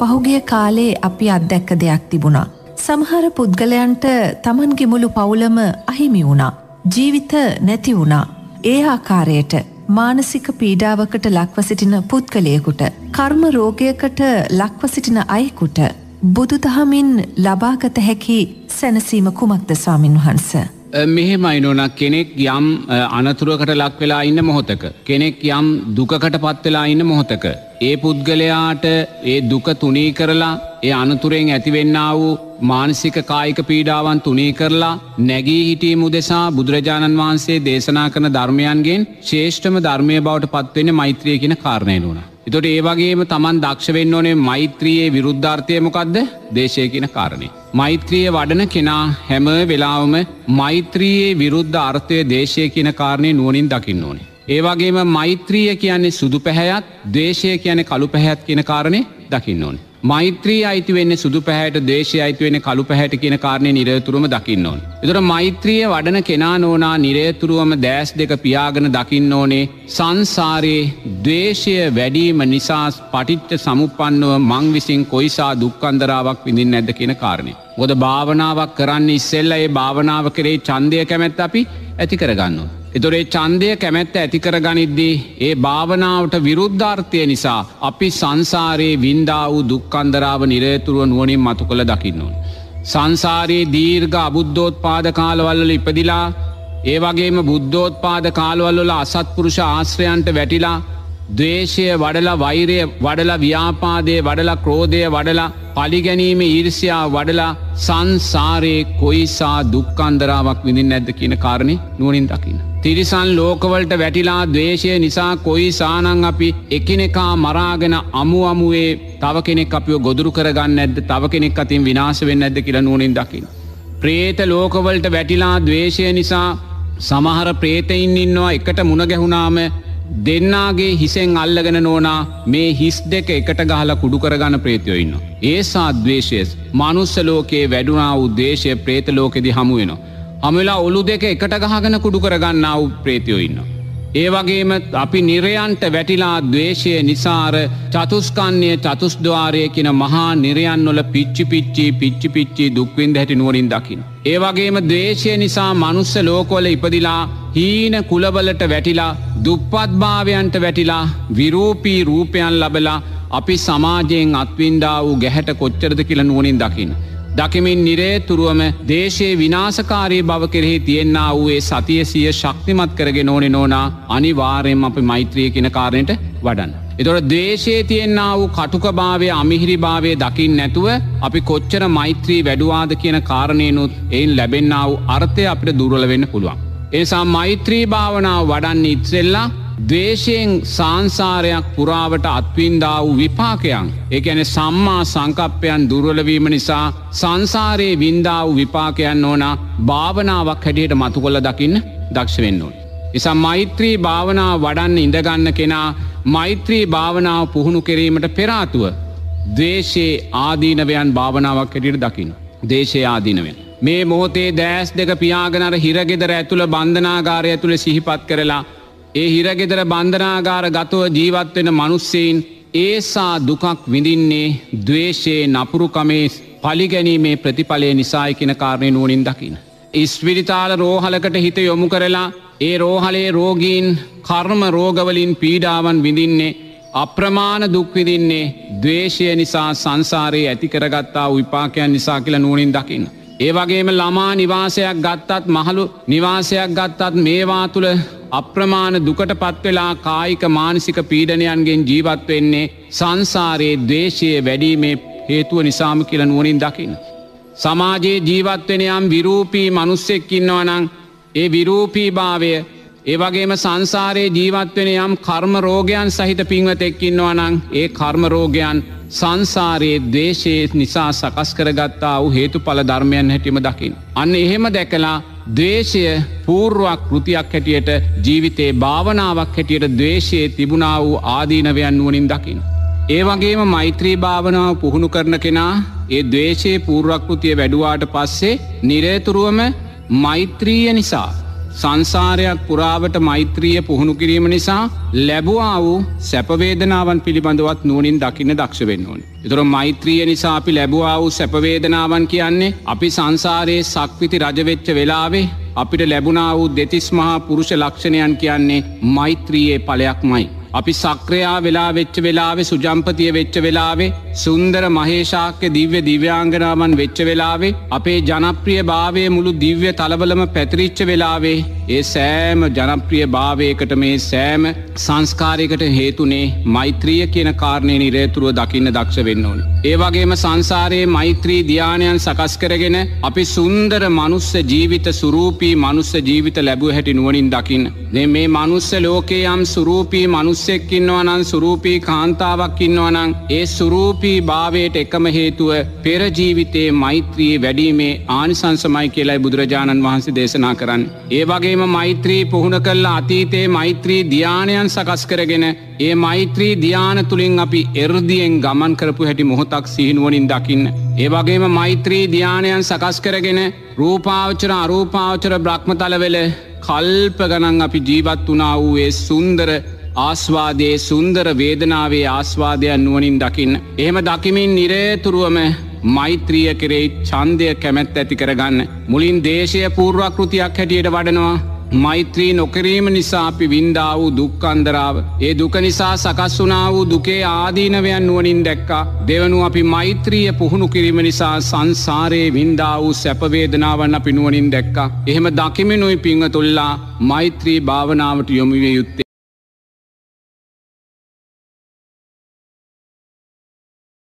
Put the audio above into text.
පහුගිය කාලේ අපි අත්දැක්ක දෙයක් තිබුණා. සමහර පුද්ගලයන්ට තමන්ගේ මුළු පවුලම අහිමි වුණා. ජීවිත නැති වුණා. ඒ ආකාරයට මානසික පීඩාවකට ලක්ව සිටින පුද්ගලයකුට කර්ම රෝගයකට ලක්ව සිටින අයෙකුට බුදු දහමින් ලබාගත හැකි සැනසීම කුමක්ද ස්වාමින් වහන්ස. මෙහෙමයි නොනක් කෙනෙක් යම් අනතුරකට ලක් වෙලා ඉන්න මොහොතක. කෙනෙක් යම් දුකකට පත්වෙලා ඉන්න මොහොතක. ඒ පුද්ගලයාට ඒ දුක තුනී කරලා ඒ අනතුරෙන් ඇතිවෙන්න වූ මානසික කායික පීඩාවන් තුනී කරලා නැගී හිටීම උදෙසා බුදුරජාණන් වහන්සේ දේශනා කරන ධර්මයන්ගෙන් ශේෂ්ඨම ධර්මය බවට පත්වෙන මෛත්‍රිය කියන කාරණය නුණ. එතොට ඒවගේම තමන් දක්ෂවෙන්න ඕනේ මෛත්‍රයේ විරුද්ධාර්ථයමොකක්ද දේශය කියන කාරණය. මෛත්‍රිය වඩන කෙනා හැම වෙලාවම මෛත්‍රයේ විරුද්ධ අර්ථය දේශය කියන කාරණය නුවනින් දකින්න ඕනේ. ඒවගේම මෛත්‍රිය කියන්නේ සුදු පැහැයත් දේශය කියන කළු පැහැත් කියන කාරණය දකින්න ඕන. මෛත්‍රී අයිති වෙන්න සුදු පැහැට දේශය අයිති වෙන කළු පැහැට කියන කාරණය නිරතුරුම දකින්න ඕන. එතුර මෛත්‍රිය වඩන කෙනා නෝනා නිරේතුරුවම දෑස් දෙක පියාගෙන දකින්න ඕනේ සංසාරයේ දවේශය වැඩීම නිසාස් පටිට්ට සමුපන්නව මං විසින් කොයිසා දුක්කන්දරාවක් විඳින් නැද්ද කියන කාරණය. ගොද භාවනාවක් කරන්න ඉස්සෙල්ල ඒ භාවනාව කරේ චන්දය කැමැත් අපි ඇති කරගන්නවා. එතොරේ චන්දය කැමැත්ත ඇතිකර ගනිද්දී ඒ භාවනාවට විරුද්ධාර්ථය නිසා අපි සංසාරයේ වින්දා වූ දුක්කන්දරාව නිරේතුරුව නුවනින් මතු කළ දකින්නවන්. සංසාරයේ දීර්ඝ අබුද්ධෝත් පාද කාලවල්ල ඉපදිලා ඒ වගේම බුද්ධෝත් පාද කාලවල්ල අසත්පුරුෂ ආශ්‍රයන්ට වැටිලා දවේශය වඩලා වෛරය වඩලා ව්‍යාපාදය වඩලා ක්‍රෝධය වඩලා පලිගැනීම ඊර්ෂයා වඩලා සංසාරයේ කොයිසා දුක්කන්දරාවක් විඳින් නැද්ද කියන කාරණය නුවනින් දකින්න. තිරිසන් ලෝකවලට වැටිලා දවේශය නිසා කොයි සානං අපි එකනෙකා මරාගෙන අමු අමුවේ තව කෙනෙක් අපිෝ ගොදුරු කරගන්න ඇද තව කෙනෙක් අතින් විනාශ වෙන්න ඇද කියලා නුවනින් දකින්න. ප්‍රේත ලෝකවලට වැටිලා දවේශය නිසා සමහර ප්‍රේතයින් ඉන්නවා එකට මුණ ගැහුණාම දෙන්නාගේ හිසෙන් අල්ලගෙන නෝනා මේ හිස් දෙක එකට ගහල කුඩු කරගන්න ප්‍රේතියොඉන්න. ඒ සාද්වේශයස් මනුස්සලෝකයේ වැඩුණා උදේශය ප්‍රේතලෝකෙදි හමුවෙනවා. හමලා ඔලු දෙක එකට ගහගෙන කුඩු කරගන්න ව් ප්‍රේතියොඉන්න. ඒ වගේම අපි නිරයන්ට වැටිලා දවේශය නිසාර චතුස්කන්නේ චතුස්ද්වාරය කියන මහා නිරයන්නොල පිච්චි පිච්චි පිච්චි පිච්චි දුක්වින්ද හැටි නුවරින් දකින. ඒ වගේම දේශය නිසා මනුස්ස ලෝකොල ඉපදිලා හීන කුලවලට වැටිලා දුප්පත්භාවයන්ට වැටිලා විරූපී රූපයන් ලබලා අපි සමාජයෙන් අත්වින්ඩා වූ ගැහැට කොච්චරද කියල නුවනින් දකින්න. දකිමින් නිරේතුරුවම දේශයේ විනාසකාරී බව කෙරෙහි තියෙන්න්න වූයේ සතිය සිය ශක්තිමත් කරගෙන ඕනෙ නෝනා අනිවාරයෙන් අපි මෛත්‍රිය කියන කාරණයට වඩන්න. එතොට දේශයේ තියෙන්න්න වූ කටුකභාවය අමිහිරිභාවය දකිින් නැතුව අපි කොච්චර මෛත්‍රී වැඩුවාද කියන කාරණයනුත් එයින් ලැබෙන්න්න වූ අර්ථය අපිට දුරල වෙන්න පුළුවන්. එනිසා මෛත්‍රී භාවනාව වඩන්න ඉත්සෙල්ලා දේශයෙන් සංසාරයක් පුරාවට අත්වින්දා වූ විපාකයන් එකැන සම්මා සංකප්පයන් දුර්වලවීම නිසා සංසාරයේ වින්දා වූ විපාකයන් ඕනා භාවනාවක් හැටියට මතු කොල්ල දකින්න දක්ෂවෙන්න ඕන්. එසා මෛත්‍රී භාවනාව වඩන්න ඉඳගන්න කෙනා මෛත්‍රී භාවනාව පුහුණු කිරීමට පෙරාතුව දේශයේ ආදීනවයන් භාවනාවක් හැටියට දකින්න. දේශය ආදීනවෙන්. මේ මොහොතේ දෑස් දෙක පියාගනර හිරගෙදර ඇතුළ බන්ධනාගාරය ඇතුළ සිහිපත් කරලා ඒ හිරගෙදර බන්ධනාගාර ගතව ජීවත්වෙන මනුස්සයෙන් ඒසා දුකක් විඳින්නේ දවේශයේ නපුරුකමේ පලිගැනීමේ ප්‍රතිඵලය නිසායි කෙන කාරණය නුවනින් දකින. ඉස්විරිතාල රෝහලකට හිත යොමු කරලා ඒ රෝහලේ රෝගීන් කර්ම රෝගවලින් පීඩාවන් විඳින්නේ අප්‍රමාණ දුක්විදින්නේ දවේශය නිසා සංසාරයේ ඇතිකරගත්තා විපාකයන් නිසා කියලා නුවනින් දකින්න. ඒ වගේම ළමා නිවාසයක් ගත්තත් මහළු නිවාසයක් ගත්තත් මේවා තුළ අප්‍රමාණ දුකට පත්වෙලා කායික මානසික පීඩනයන්ගෙන් ජීවත් වෙන්නේ සංසාරයේ දේශය වැඩීමේ හේතුව නිසාම කියල නුවනින් දකින්න. සමාජයේ ජීවත්වෙනයම් විරූපී මනුස්සෙක්කින්නවනං ඒ විරූපී භාවය ඒවගේම සංසාරයේ ජීවත්වෙන යම් කර්ම රෝගයන් සහිත පින්වතෙක්කින්නවනං ඒ කර්මරෝගයන් සංසාරයේ දේශයේ නිසා සකස් කරගත්තා වූ හේතු පල ධර්මයන් හැටිම දකිින්. අන්න එහෙම දැකලා දේශය පූර්ුවක් කෘතියක් හැටියට ජීවිතේ භාවනාවක් හැටියට දවේශයේ තිබුණා වූ ආදීනවයන් වුවනින් දකිින්. ඒ වගේම මෛත්‍රී භාවනාව පුහුණු කරන කෙනා ඒ දවේශයේ පූර්වක්ෘතිය වැඩුවාට පස්සේ නිරේතුරුවම මෛත්‍රීය නිසා සංසාරයක් පුරාවට මෛත්‍රිය පුහුණු කිරීම නිසා ලැබවා වූ සැපවේදනාවන් පිළිබඳවත් නුවනින් දකින්න දක්ෂ වෙන්න ඕන. එතුර මෛත්‍රිය නිසා අපි ලැබවා වූ සැපවේදනාවන් කියන්නේ අපි සංසාරයේ සක්විති රජවෙච්ච වෙලාවේ අපිට ලැබුණා වූ දෙතිස් මහා පුරුෂ ලක්ෂණයන් කියන්නේ මෛත්‍රියයේ පලයක් මයි. අපි සක්‍රයා වෙලා වෙච්ච වෙලාවේ සුජම්පතිය වෙච්ච වෙලාවේ සුන්දර මහේෂාක්‍ය දිව්‍ය දිව්‍යාංගනාවන් වෙච්ච වෙලාවේ අපේ ජනප්‍රිය භාවය මුළු දිව්‍ය තලබලම පැතිරිච්ච වෙලාවේ ඒ සෑම ජනප්‍රිය භාවයකට මේ සෑම සංස්කාරයකට හේතුනේ මෛත්‍රිය කියන කාරණය නිරේතුරුව දකින්න දක්ෂ වෙන්න ඕන. ඒවගේම සංසාරයේ මෛත්‍රී ධ්‍යානයන් සකස් කරගෙන අපි සුන්දර මනුස්ස ජීවිත සුරූපී මනුස්ස ජීවිත ලැබුව හැටි නුවනින් දකින්න. දෙ මේ මනුස්ස ලෝකේ යම් සුරූපී මනුස්සෙක්කින්නවනන් සුරූපී කාන්තාවක් ඉන්නවනං ඒ සුරූපී භාවයට එකම හේතුව පෙරජීවිතයේ මෛත්‍රී වැඩීමේ ආනිසංසමයි කියලයි බුදුරජාණන් වහන්සේ දේශනා කරන්න. ඒ වගේම මෛත්‍රී පුහුණ කල්ලා අතීතයේ මෛත්‍රී ධ්‍යානයන් සකස් කරගෙන ඒ මෛත්‍රී ධ්‍යාන තුළින් අපි එරදියෙන් ගමන් කරපු හැටි මොහොතක් සිහිනුවනින් දකින්න. ඒ වගේම මෛත්‍රී ධ්‍යානයන් සකස් කරගෙන රූපාවචර අරූපාවචර බ්‍රහ්මතලවෙල කල්ප ගනන් අපි ජීවත් වනා වූයේ සුන්දර ආස්වාදයේ සුන්දර වේදනාවේ ආස්වාදයන් නුවනින් දකින්න. එහෙම දකිමින් නිරේතුරුවම මෛත්‍රිය කෙරෙයි චන්දය කැමැත් ඇති කරගන්න. මුලින් දේශය පූර්වකෘතියක් හැටියට වඩනවා. මෛත්‍රී නොකිරීම නිසා අපි වින්දා වූ දුක්කන්දරාව. ඒ දුක නිසා සකස් වනා වූ දුකේ ආදීනවයන් නුවනින් දැක්කා. දෙවනු අපි මෛත්‍රිය පුහුණු කිරීම නිසා සංසාරයේ වින්දා වූ සැපවේදනාවන්න අපි නුවනින් දැක්කා. එහෙම දකිමිනුයි පිංහ තුල්ලා මෛත්‍රී භාවනාවට යොමිවිය යුත්තේ.